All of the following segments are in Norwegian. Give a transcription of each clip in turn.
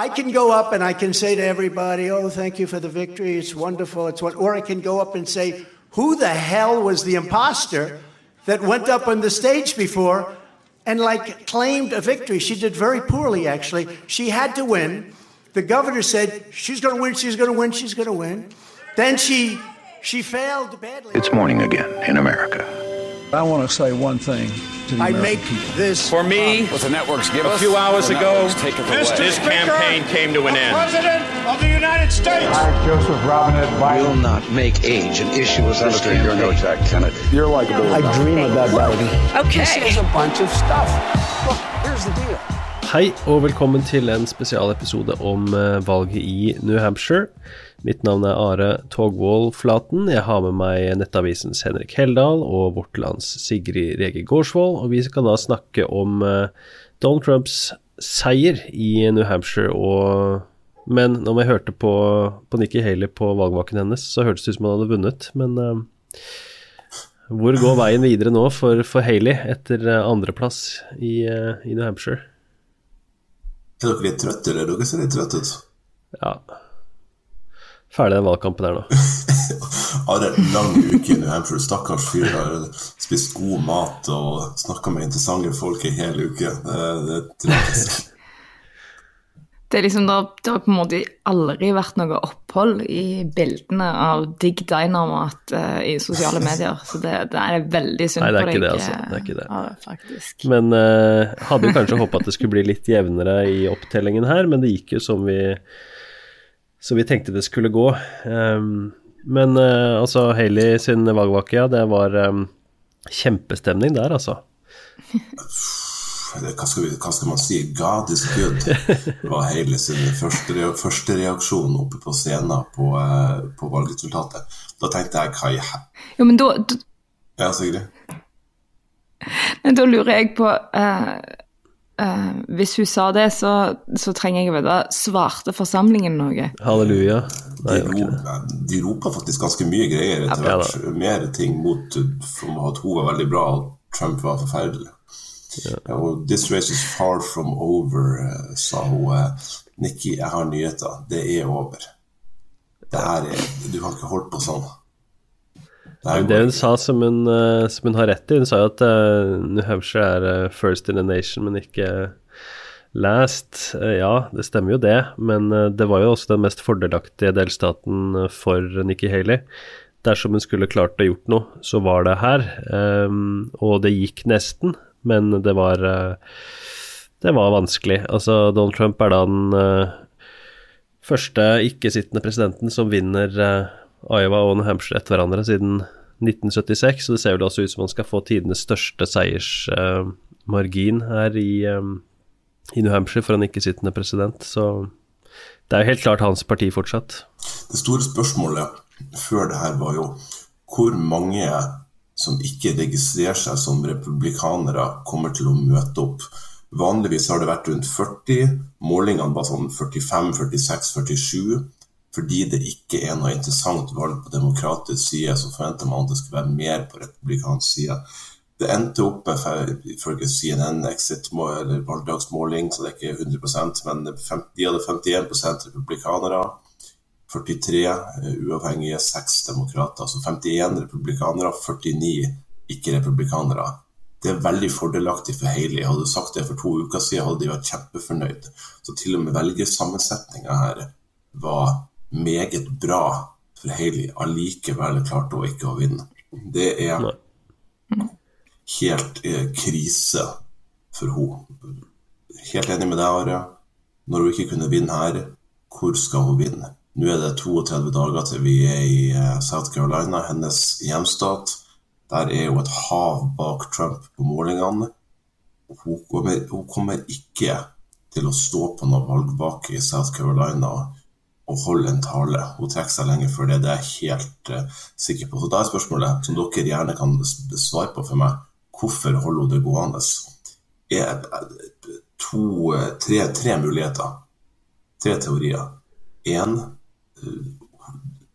I can go up and I can say to everybody, "Oh, thank you for the victory. It's wonderful. It's what," or I can go up and say, "Who the hell was the imposter that went up on the stage before and like claimed a victory? She did very poorly, actually. She had to win. The governor said she's going to win. She's going to win. She's going to win. Then she she failed badly. It's morning again in America. I want to say one thing to the I American make people. this For me, What the networks give a us, few hours ago, networks take it away. this campaign came to an end. President of the United States. I, Joseph Robinette Biden. will not make age an issue with this Senator, you're no campaign. Jack Kennedy. You're likable. I dream about Biden. Okay. This is a bunch of stuff. Look, here's the deal. Hei og velkommen til en spesialepisode om eh, valget i New Hampshire. Mitt navn er Are Togvold Flaten. Jeg har med meg Nettavisens Henrik Heldal og Vårt Lands Sigrid Rege Gårdsvold. Og vi skal da snakke om eh, Donald Trumps seier i New Hampshire. Og, men når jeg hørte på, på Nikki Haley på valgvaken hennes, så hørtes det ut som han hadde vunnet. Men uh, hvor går veien videre nå for, for Haley etter andreplass i, uh, i New Hampshire? Er dere litt trøtte, eller? Dere ser litt trøtte ut. Ja. Ferdig den valgkampen her nå. Are, lang uke i New Hampshire. Stakkars fyr har spist god mat og snakka med interessante folk i hel uke. Det, det er tragisk. Det liksom, det har, det har på en måte aldri vært noe opphold i bildene av digg diner-mat eh, i sosiale medier. Så det, det er veldig synd Nei, det er på ikke deg. det, altså. Det er ikke det. Ja, faktisk. Men uh, hadde jo kanskje håpa at det skulle bli litt jevnere i opptellingen her, men det gikk jo som vi, som vi tenkte det skulle gå. Um, men uh, altså, Hayley sin valgvake, ja, det var um, kjempestemning der, altså. Det- Hva skal, vi, hva skal man si? God is good, var hele sin første, re, første reaksjon oppe på scenen på, eh, på valgresultatet. Da tenkte jeg hva i. Jo, men da, da, Ja, Sigrid? men da lurer jeg på eh, eh, Hvis hun sa det, så, så trenger jeg å vite Svarte forsamlingen noe? Halleluja. Nei, De, ro, de roper faktisk ganske mye greier etter Ja, hvert. Mer ting mot om at hun var veldig bra og Trump var forferdelig. Ja, og This race is far from over, eh, sa hun. eh, Nikki, jeg har nyheter. Det er over. Det her er Du har ikke holdt på sånn. Det hun sa som hun, som hun har rett i, hun sa jo at New Hampshire er first in a nation, men ikke last. Ja, det stemmer jo det, men det var jo også den mest fordelaktige delstaten for Nikki Haley. Dersom hun skulle klart å gjort noe, så var det her. Um, og det gikk nesten, men det var eh, Det var vanskelig. Altså, Donald Trump er da den eh, første ikke-sittende presidenten som vinner eh, Iowa og New Hampshire etter hverandre siden 1976, så det ser vel også ut som han skal få tidenes største seiersmargin her i, i New Hampshire for en ikke-sittende president. Så det er jo helt klart hans parti fortsatt. Det store spørsmålet før det her var jo hvor mange som ikke registrerer seg som republikanere, kommer til å møte opp. Vanligvis har det vært rundt 40. Målingene var sånn 45, 46, 47. Fordi det ikke er noe interessant valg på demokratisk side, så forventer man at det skal være mer på republikansk side. Det endte opp med, ifølge CNN, exit eller valgdagsmåling, så det er ikke 100% men de hadde 51% republikanere. 43 uavhengige, 6 demokrater. Altså 51 republikanere, 49 ikke-republikanere. Det er veldig fordelaktig for Haley. Hadde du sagt det for to uker siden, hadde de vært kjempefornøyd. Så til og med velgersammensetninga her var meget bra for Haley. Allikevel klarte hun ikke å vinne. Det er helt eh, krise for henne. Helt enig med deg, Are. Når hun ikke kunne vinne her, hvor skal hun vinne? Nå er det 32 dager til vi er i eh, South Carolina, hennes hjemstat. Der er jo et hav bak Trump på målingene. Hun kommer, hun kommer ikke til å stå på noe valgvake i South Carolina og holde en tale. Hun trekker seg lenge før det, det er jeg helt uh, sikker på. Så da er spørsmålet, som dere gjerne kan svare på for meg, hvorfor holder hun det gående? Er to, tre, tre muligheter. Tre teorier. Én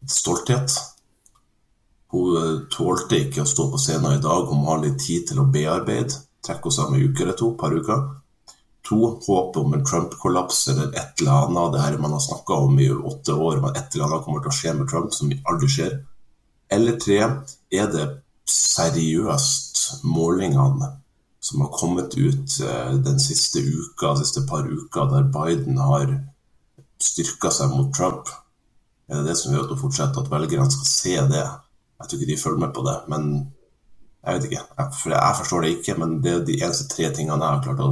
stolthet. Hun eh, tålte ikke å stå på scenen i dag, hun må ha litt tid til å bearbeide. Trekke henne sammen en uke eller to, par uker. To, håpet om en Trump-kollaps eller et eller annet. Det her man har snakka om i åtte år, men et eller annet kommer til å skje med Trump som aldri skjer. Eller tre, er det seriøst målingene som har kommet ut eh, den siste uka, de siste par uka, der Biden har styrka seg mot Trump? Er det det som gjør at hun fortsetter, at velgerne skal se det? Jeg tror ikke de følger med på det, men jeg vet ikke. Jeg, jeg forstår det ikke, men det er de eneste tre tingene jeg har klart å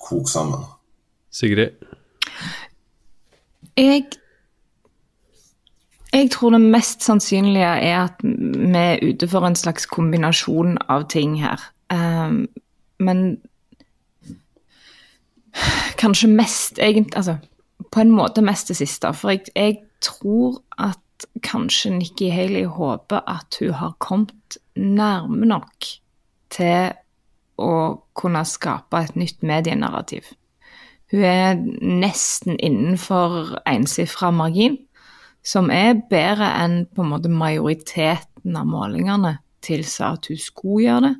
koke sammen. Sigrid? Jeg jeg tror det mest sannsynlige er at vi er ute for en slags kombinasjon av ting her. Um, men kanskje mest egentlig Altså på en måte mest det siste. For jeg, jeg tror at kanskje Nikki Haley håper at hun har kommet nærme nok til å kunne skape et nytt medienarrativ. Hun er nesten innenfor ensifra margin som er bedre enn på en måte majoriteten av målingene tilsa at hun skulle gjøre det.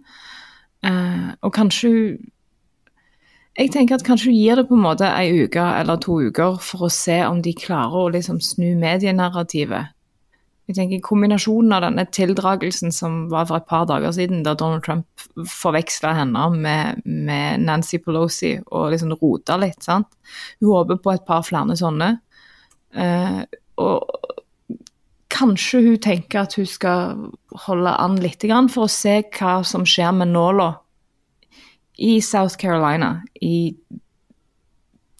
Uh, og kanskje hun Jeg tenker at kanskje hun gir det på en måte ei uke eller to uker for å se om de klarer å liksom snu medienarrativet. Jeg tenker Kombinasjonen av denne tildragelsen som var for et par dager siden, da Donald Trump forveksla henne med, med, Nancy Pelosi og liksom rota litt. sant? Hun håper på et par flere sånne. Uh, og kanskje hun tenker at hun skal holde an litt for å se hva som skjer med nåla i South Carolina, i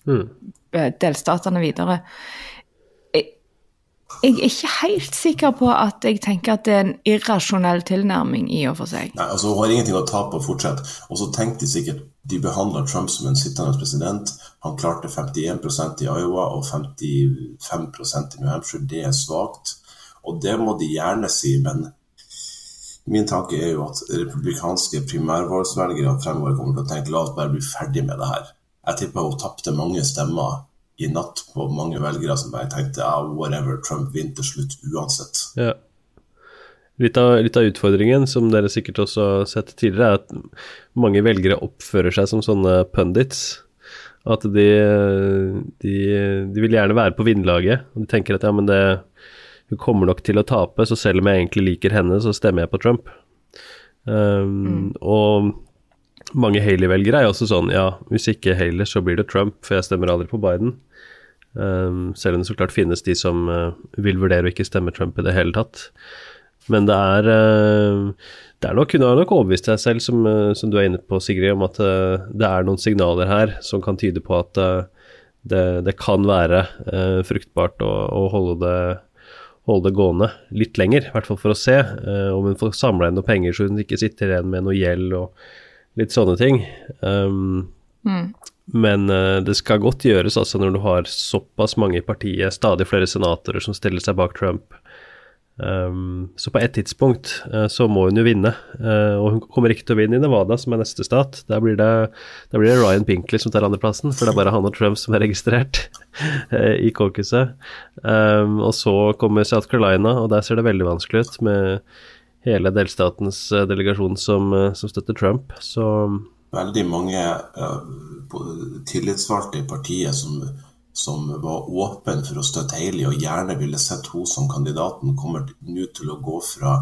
mm. delstatene videre. Jeg, jeg, er ikke helt sikker på at jeg tenker at det er en irrasjonell tilnærming i og for seg. Nei, altså Hun har ingenting å tape og fortsette. Og så tenkte de sikkert de behandler Trump som en sittende president. Han klarte 51% i Iowa og 55% i New Hampshire. Det er svakt. Og det må de gjerne si, men min tanke er jo at republikanske primærvalgsvelgere fremover kommer til å tenke la oss bare bli ferdig med det her. Jeg tipper hun tapte mange stemmer i natt på mange velgere som bare tenkte ah, whatever, Trump vinner til slutt uansett. Ja. Litt av, litt av, utfordringen, som dere sikkert også har sett tidligere, er at mange velgere oppfører seg som sånne pundits. At de, de, de vil gjerne være på vinnerlaget. De tenker at ja, men det, hun kommer nok til å tape, så selv om jeg egentlig liker henne, så stemmer jeg på Trump. Um, mm. Og mange Haley-velgere er jo også sånn ja, hvis ikke Haley, så blir det Trump, for jeg stemmer aldri på Biden. Um, selv om det så klart finnes de som uh, vil vurdere å ikke stemme Trump i det hele tatt. Men det er, uh, det er nok, Hun har nok overbevist deg selv, som, uh, som, du er inne på, Sigrid, om at eh, det er noen signaler her som kan tyde på at det, det kan være fruktbart å, å holde, det, holde det gående litt lenger, i hvert fall for å se om hun får samla inn noe penger så hun ikke sitter igjen med noe gjeld og litt sånne ting. Um, mm. Men det skal godt gjøres altså når du har såpass mange i partiet, stadig flere senatorer som stiller seg bak Trump, Um, så på et tidspunkt uh, så må hun jo vinne, uh, og hun kommer ikke til å vinne i Nevada, som er neste stat. Der blir det, der blir det Ryan Pinkley som tar andreplassen, for det er bare han og Trump som er registrert uh, i caucuset. Um, og så kommer South Carolina, og der ser det veldig vanskelig ut med hele delstatens delegasjon som, som, støtter Trump. Så Veldig mange tillitsvalgte i partiet som som var åpen for å støtte Haley, og gjerne ville sett henne som kandidaten, kommer nå til å gå fra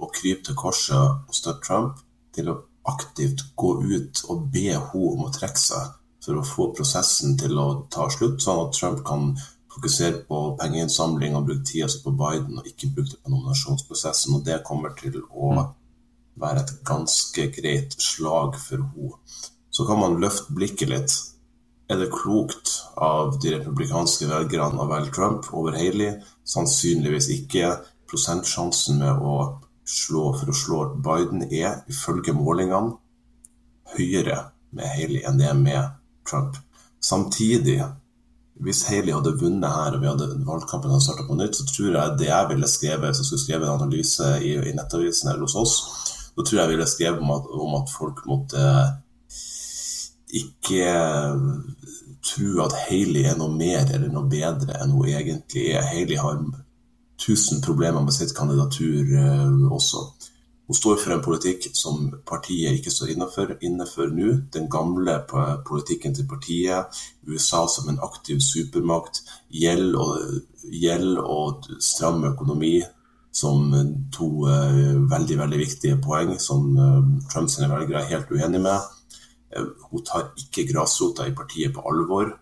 å krype til korset og støtte Trump, til å aktivt gå ut og be henne om å trekke seg for å få prosessen til å ta slutt, sånn at Trump kan fokusere på pengeinnsamling og bruke tida si på Biden og ikke bruke det på nominasjonsprosessen. Og det kommer til å være et ganske greit slag for henne. Så kan man løfte blikket litt er det klokt av de republikanske velgerne å velge Trump over Haley? Sannsynligvis ikke. Prosentsjansen med å slå for å slå Biden er ifølge målingene høyere med Haley enn det er med Trump. Samtidig, hvis Haley hadde vunnet her og vi hadde valgkampen hadde starta på nytt, så tror jeg det jeg ville skrevet, hvis jeg skulle skrevet en analyse i, i Nettavisen eller hos oss, så tror jeg jeg ville skrevet om at, om at folk måtte ikke tro at Hailey er noe mer eller noe bedre enn hun egentlig er. Hailey har tusen problemer med sitt kandidatur uh, også. Hun står for en politikk som partiet ikke står innenfor, innenfor nå. Den gamle politikken til partiet, USA som en aktiv supermakt, gjeld og, gjeld og stram økonomi som to uh, veldig veldig viktige poeng som uh, Trumps velgere er helt uenig med. Hun tar ikke grasrota i partiet på alvor.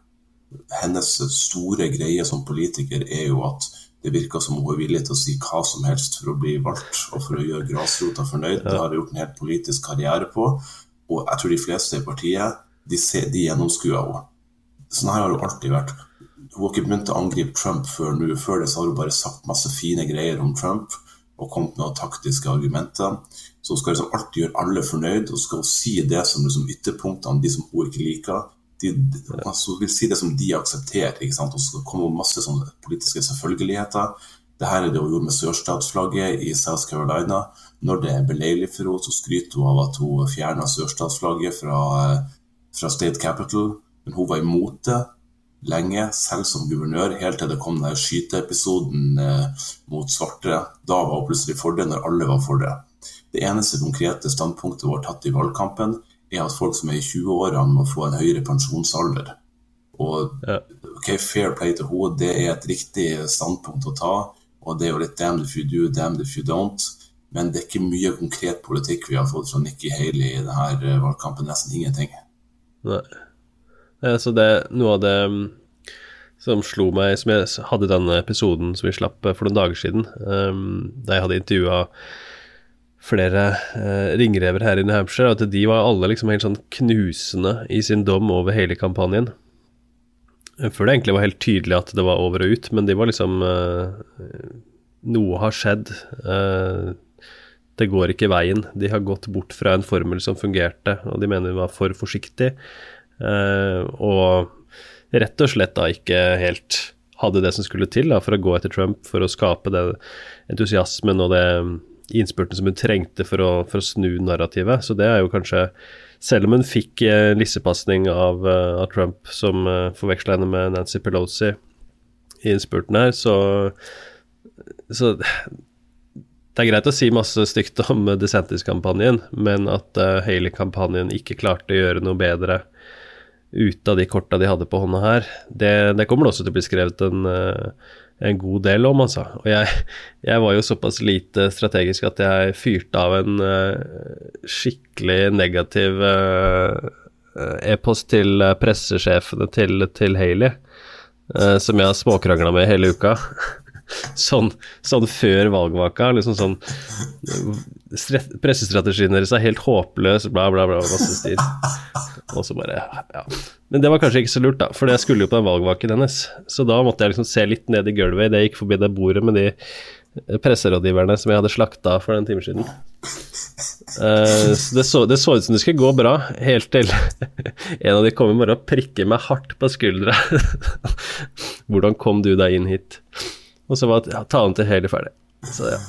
Hennes store greie som politiker er jo at det virker som hun er villig til å si hva som helst for å bli valgt og for å gjøre grasrota fornøyd. Det har hun gjort en helt politisk karriere på. Og jeg tror de fleste i partiet de, ser, de gjennomskuer henne. Sånn her har hun alltid vært. Hun har ikke begynt å angripe Trump før nå. Før det så har hun bare sagt masse fine greier om Trump og kommet med noen taktiske argumenter. Så hun skal liksom alltid gjøre alle fornøyd, og skal hun si det som liksom ytterpunktene, de som hun ikke liker de, altså, vil si det som de aksepterer. ikke sant? Og så kommer masse sånne politiske selvfølgeligheter. Det her er det hun gjorde med sørstatsflagget i South Carolina. Når det er beleilig for henne, så skryter hun av at hun fjerna sørstatsflagget fra, fra, State Capital. Men hun var imot det lenge, selv som guvernør, helt til det kom den skyteepisoden eh, mot svarte. Da var hun plutselig for det, når alle var for det. Det eneste konkrete standpunktet vårt tatt i valgkampen, er at folk som er i 20-årene må få en høyere pensjonsalder. Og ok, Fair play til henne, det er et riktig standpunkt å ta. Og det er jo litt damn if you do, damn if you don't. Men det er ikke mye konkret politikk vi har fått fra Nikki Haley i denne eh, valgkampen. Nesten ingenting. Nei. Så det er noe av det mm, som slo meg, som jeg hadde i denne episoden som vi slapp eh, for noen dager siden, um, da jeg hadde intervjua flere eh, ringrever her i New Hampshire, at de var alle liksom helt sånn knusende i sin dom over hele kampanjen. Før det egentlig var helt tydelig at det var over og ut, men de var liksom eh, Noe har skjedd. Eh, det går ikke veien. De har gått bort fra en formel som fungerte, og de mener vi var for forsiktig. Eh, og rett og slett da ikke helt hadde det som skulle til da, for å gå etter Trump, for å skape den entusiasmen og det innspurten som hun trengte for å, for å, snu narrativet. Så det er jo kanskje Selv om hun fikk eh, lissepasning av, uh, av, Trump som uh, forveksla henne med Nancy Pelosi i innspurten her, så, så det er greit å si masse stygt om DeSantis-kampanjen, men at uh, Haley-kampanjen ikke klarte å gjøre noe bedre ut av de korta de hadde på hånda her, det, det kommer det også til å bli skrevet en uh, en god del om, altså. Og jeg, jeg, var jo såpass lite strategisk at jeg fyrte av en uh, skikkelig negativ uh, e-post til pressesjefene til, til Haley, uh, som jeg har småkrangla med hele uka. sånn, sånn, før valgvaka. Liksom sånn Pressestrategien deres er helt håpløs, bla, bla, bla, masse styr. Og så bare Ja. Men det var kanskje ikke så lurt, da, for jeg skulle jo på den valgvaken hennes. Så da måtte jeg liksom se litt ned i gulvet idet jeg gikk forbi det bordet med de eh, presserådgiverne som jeg hadde slakta for en time siden. Uh, det, så, det, så, ut som det skulle gå bra, helt til en av de kom i morgen og prikker meg hardt på skuldra. Hvordan kom du deg inn hit? Og så var talen til Haley ferdig. Så ja.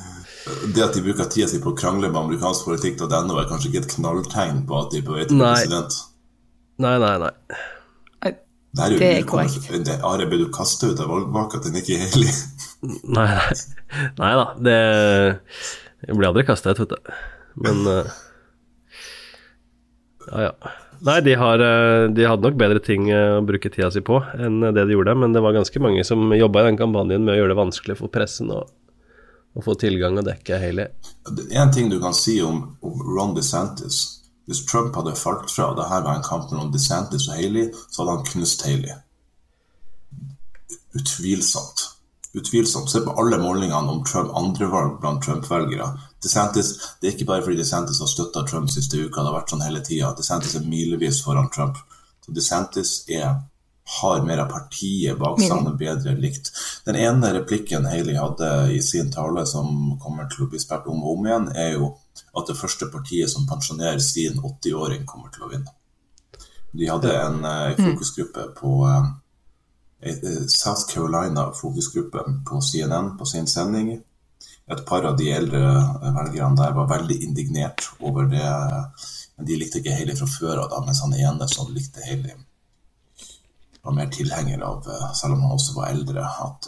Det at de bruker tida si på å krangle med amerikansk politikk, og denne var kanskje ikke et knalltegn på at de er på vei til å bli president? Nei, nei, nei. Det er jo det er korrekt. Are, ble du kasta ut av valgvaka til Nikki Haley? nei, nei. nei da, det Jeg blir aldri kasta ut, vet du. Men uh, Ja, ja. Nei, de, har, eh, de, hadde nok bedre ting eh, å bruke tida si på enn det de gjorde, men det var ganske mange som jobba i den kampanjen med å gjøre det vanskelig for pressen å, å få tilgang og dekke Haley. En ting du kan si om, om Ron DeSantis hvis Trump hadde falt fra, og det her var en kamp mellom DeSantis og Haley, så hadde han knust Haley. Utvilsomt. Utvilsomt. Se på alle målingene om Trump, andrevalg blant Trump-velgere. DeSantis, Det er ikke bare fordi DeSantis har støtta Trump siste uka, det har vært sånn hele tida. DeSantis er milevis foran Trump. Så DeSantis er, har mer av partiet bak seg, er bedre likt. Den ene replikken Haley hadde i sin tale, som kommer til å bli spilt om og om igjen, er jo at det første partiet som pensjonerer sin 80-åring, kommer til å vinne. De hadde en uh, fokusgruppe på uh, South Carolina fokusgruppe på CNN på sin sending. Et par av de eldre velgerne der var veldig indignert over det. Men de likte ikke Haley fra før av, mens han ene som likte Haley, var mer tilhenger av, selv om han også var eldre, at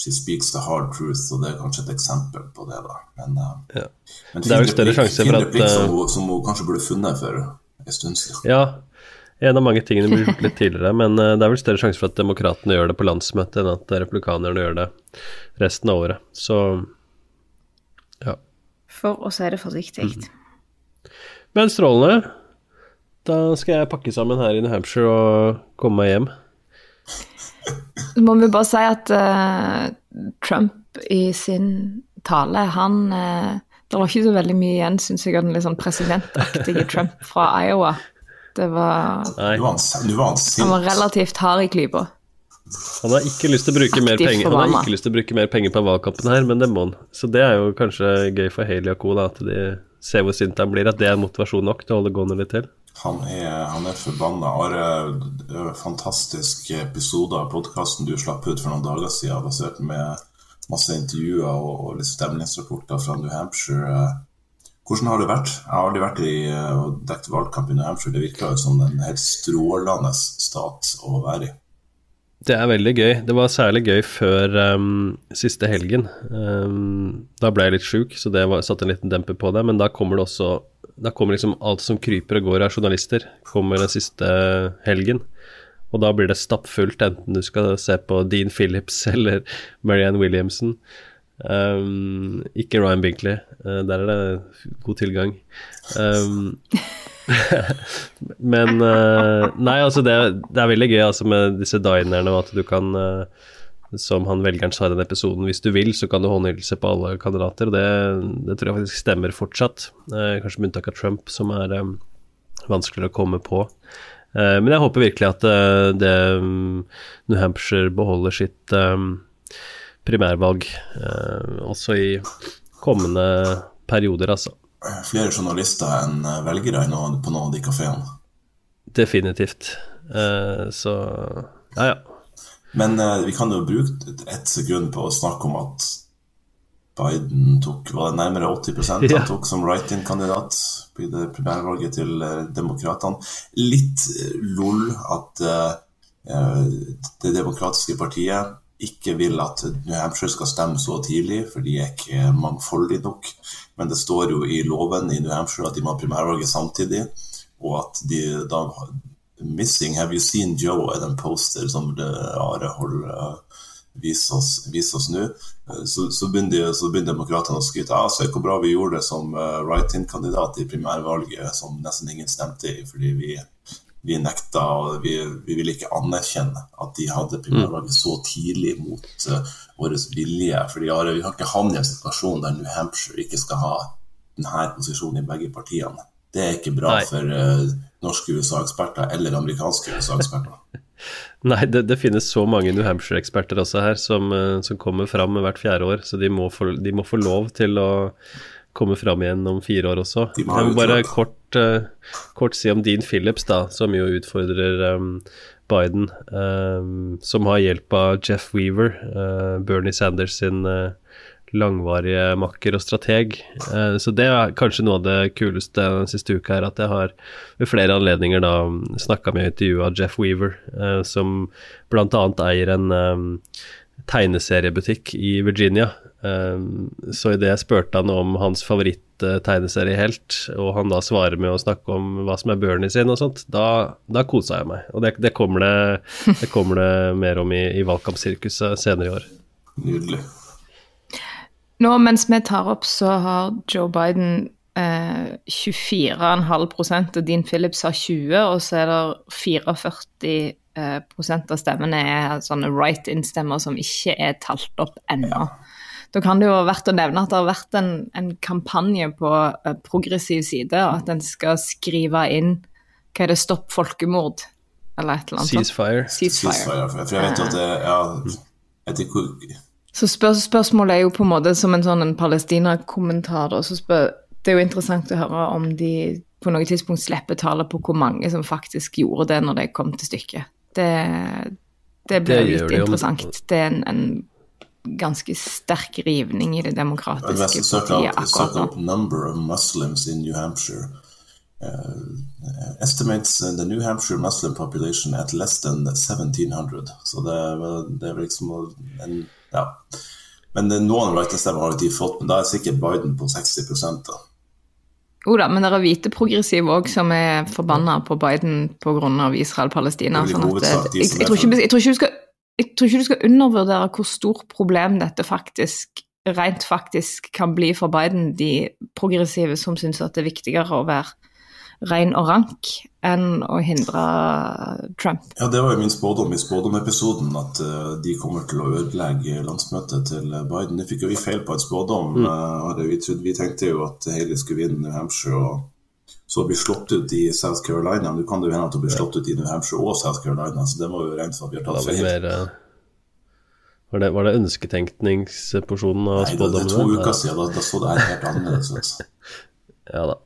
she speaks the hard truth, og det er kanskje et eksempel på det. da. Men, uh, Ja. men er fin større replikk- sjanse for at, replikk som, eh, hun- som hun kanskje burde funnet for en stund siden. Ja, en av mange tingene blir gjort litt tidligere, men eh, det er vel større sjanse for at demokratene gjør det på landsmøtet enn at republikanerne gjør det resten av året. Så ja. For å si det forsiktig. Men strålende. Da skal jeg pakke sammen her i New Hampshire og komme meg hjem. Så må vi bare si at uh, Trump i sin tale, han uh, Det var ikke så veldig mye igjen, syns jeg, av den litt sånn presidentaktige Trump fra Iowa. Det var Nei, Nå var var han var relativt hard i klypa. han har ikke lyst til å bruke mer penger Han har ikke lyst til å bruke mer penger på valgkampen her, men det må han. Så det er jo kanskje gøy for Haley og co. da, at de ser hvor sint han blir, at det er motivasjon nok til å holde gående litt til. Han er, han er forbanna. Are, fantastisk episode av podkasten du slapp ut for noen dager siden, basert med masse intervjuer og, og litt stemningsrapporter fra New Hampshire. Hvordan har det vært? Jeg har aldri vært i eh, og dekket valgkamp i New Hampshire. Det virker jo som en helt strålende stat å være i. Det er veldig gøy. Det var særlig gøy før um, siste helgen. Um, da ble jeg litt sjuk, så det var, satte en liten demper på det. Men da kommer det også Da kommer liksom alt som kryper og går av journalister, kommer den siste helgen. Og da blir det stappfullt, enten du skal se på Dean Phillips eller Marianne Williamson. Um, ikke Ryan Binkley. uh, der er det god tilgang. Um, men uh, Nei, altså det, det er veldig gøy altså med disse dinerne og at du kan eh, Som han velgeren sa i den episoden, hvis du vil, så kan du håndhilse på alle kandidater. Det, det tror jeg faktisk stemmer fortsatt. Eh, kanskje med unntak av Trump, som er eh, vanskeligere å komme på. Eh, men jeg håper virkelig at eh, det mm, New Hampshire beholder sitt eh, primærvalg eh, også i kommende perioder, altså. Flere journalister enn velgere på noen av de kafeene. Definitivt. Eh, så ja, ja. Men eh, vi kan jo bruke ett sekund på å snakke om at Biden tok var det nærmere 80 han Ja. tok som write-in-kandidat i det primærvalget til eh, demokratene. Litt eh, lol at eh, eh, Det demokratiske partiet ikke vil at New Hampshire skal stemme så tidlig, for de er ikke mangfoldige nok. Men det står jo i loven i New Hampshire at de må ha primærvalget samtidig, og at de da Missing Have You Seen Joe er den poster som det Are holder viser oss, viser oss nå. Eh, Så, så begynner, så begynner demokratene å skryte av se hvor bra vi gjorde det som uh, write-in-kandidat i primærvalget, som nesten ingen stemte i, fordi vi, vi nekta og vi, vi ville ikke anerkjenne at de hadde primærvalget så tidlig mot uh, vår vilje. fordi Are, vi har ikke havnet i en situasjon der New Hampshire ikke skal ha denne posisjonen i begge partiene. Det er ikke bra Nei. for uh, norske USA-eksperter eller amerikanske USA-eksperter. Nei, det, det finnes så mange New Hampshire-eksperter også her som, eh, som kommer fram hvert fjerde år, så de må, få, de må få lov til å komme fram igjen om fire år også. Jeg vil bare kort, eh, kort si om Dean Phillips, da, som jo utfordrer um, Biden, um, som har hjelp av Jeff Weaver, uh, Bernie Sanders sin eh, langvarige makker og strateg. Eh, Så det er kanskje noe av det kuleste den siste uka er at jeg har ved flere anledninger da snakka med og intervjua Jeff Weaver, eh, som bl.a. eier en eh, tegneseriebutikk i Virginia. Eh, Så idet jeg spurte han om hans favoritt-tegneseriehelt, og han da svarer med å snakke om hva som er Bernie sin og sånt, da, da kosa jeg meg. Og det, det, kommer, det, det kommer det mer om i, i valgkampsirkuset senere i år. Nydelig. Nå mens vi tar opp, så har Joe Biden eh, 24,5% og Dean Phillips har 20, og så er det 44 eh, prosent av stemmene er sånne write-in-stemmer som ikke er talt opp ennå. Da kan det jo være verdt å nevne at det har vært en, en kampanje på eh, progressiv side, at en skal skrive inn hva er det, stopp folkemord, eller et eller annet. Ceasefire. Ceasefire. Ceasefire, for jeg vet jo at det ja, etter Så spør, spørsmålet er jo på en måte som en sånn palestinakommentar, Det er jo interessant å høre om de på noe tidspunkt slipper tallet på hvor mange som faktisk gjorde det når det kom til stykket. Det, det blir Det litt de jo. interessant. Det er en, en ganske sterk rivning i det demokratiske partiet akkurat nå. Estimates the New Hampshire Muslim population at less than 1700. Så det, det er liksom en, ja. Men noen writestemmer har de fått, men da er sikkert Biden på 60 da. Jo da, men det er hvite progressive òg som er forbanna på Biden pga. Israel-Palestina. Det er Sånn at, jeg, jeg, er tror ikke, jeg, tror ikke skal, jeg tror ikke du skal undervurdere hvor stort problem dette faktisk rent faktisk kan bli for Biden, de progressive som syns at det er viktigere å være ren og rank enn å hindre Trump. Ja, Det var jo min spådom i spådomepisoden, at eh, de kommer til å ødelegge landsmøtet til Biden. Det fikk jo vi feil på en spådom. Mm. eh, vi, trodde, vi tenkte jo at Haley skulle vinne New Hampshire og så bli slått ut i South Carolina. Men du kan det jo hende at hun blir slått ut i New Hampshire og South Carolina, så det må jo regnes for at vi har tatt var feil. mer eh, Var det, var det ønsketenkningsporsjonen av Nei, det, det er to uker siden, da, da så det her helt annerledes ut. Ja da.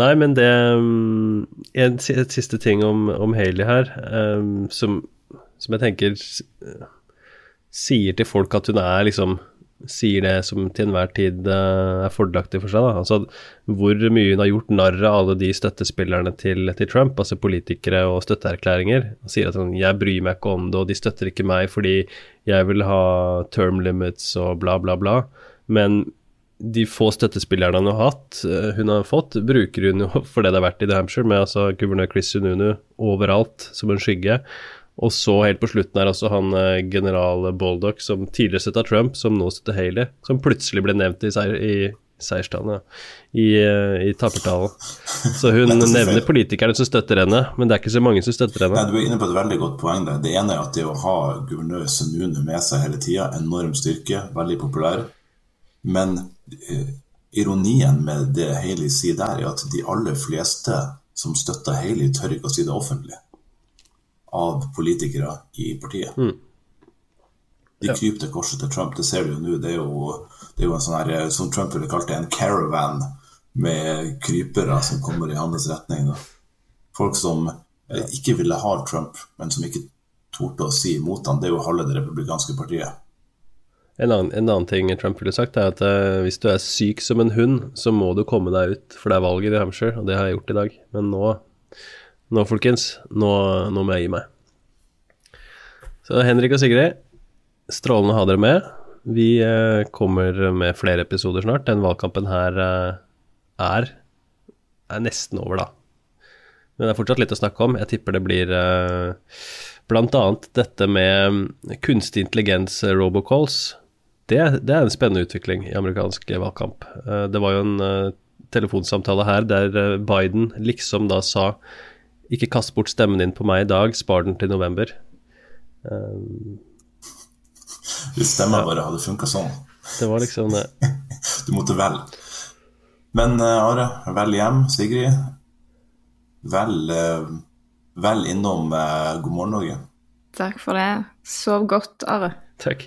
Nei, men det um, En siste ting om, om Haley her, um, som, som jeg tenker sier til folk at hun er liksom Sier det som til enhver tid uh, er fordelaktig for seg. da, altså Hvor mye hun har gjort narr av alle de støttespillerne til, til Trump, altså politikere og støtteerklæringer. Og sier at sånn, 'jeg bryr meg ikke om det, og de støtter ikke meg fordi jeg vil ha term limits' og bla, bla, bla. Men de få støttespillerne hun har hatt, eh, hun har fått, bruker hun jo for det det har vært i New Hampshire, med altså guvernør Chris Sununu overalt som en skygge. Og så helt på slutten er også han eh, general Baldock, som tidligere støtta Trump, som nå støtter Haley, som plutselig ble nevnt i, seier, i seierstalen. I, eh, i tapertalen. Så hun er nevner politikerne som støtter henne, men det er ikke så mange som støtter henne. Nei. Du er inne på et veldig godt poeng der. Det ene er at det å ha guvernør Sununu med seg hele tida, enorm styrke, veldig populær. Men ironien med det Haley sier der, er at de aller fleste som støtter Haley, tør ikke å si det offentlig. Av politikere i partiet. De kryper til korset til Trump, det ser du jo nå. Det er jo, det er jo en sånn her, eh, som Trump ville kalt det, en caravan med krypere som kommer i hans retning. Da. Folk som eh, ikke ville ha Trump, men som ikke torde å si imot han, det er jo halve det republikanske partiet. En annen, en annen ting Trump ville sagt, er at uh, hvis du er syk som en hund, så må du komme deg ut, for det er valg i Hampshire, og det har jeg gjort i dag. Men nå, nå folkens, nå, nå må jeg gi meg. Så Henrik og Sigrid, strålende å ha dere med. Vi uh, kommer med flere episoder snart. Den valgkampen her uh, er, er nesten over, da. Men det er fortsatt litt å snakke om. Jeg tipper det blir Blant bl.a. dette med mm, kunstig intelligens, robocalls. Det, det er en spennende utvikling i amerikansk valgkamp. Eh, det var jo en eh, telefonsamtale her der eh, Biden liksom da sa ikke kast bort stemmen din på meg i dag, spar den til november. Um, Hvis stemmen bare hadde funka sånn. det var liksom det. Du måtte velge. Men Are, vel hjem. Sigrid, vel, vel innom God morgen Norge. Takk for det. Sov godt, Are. Takk.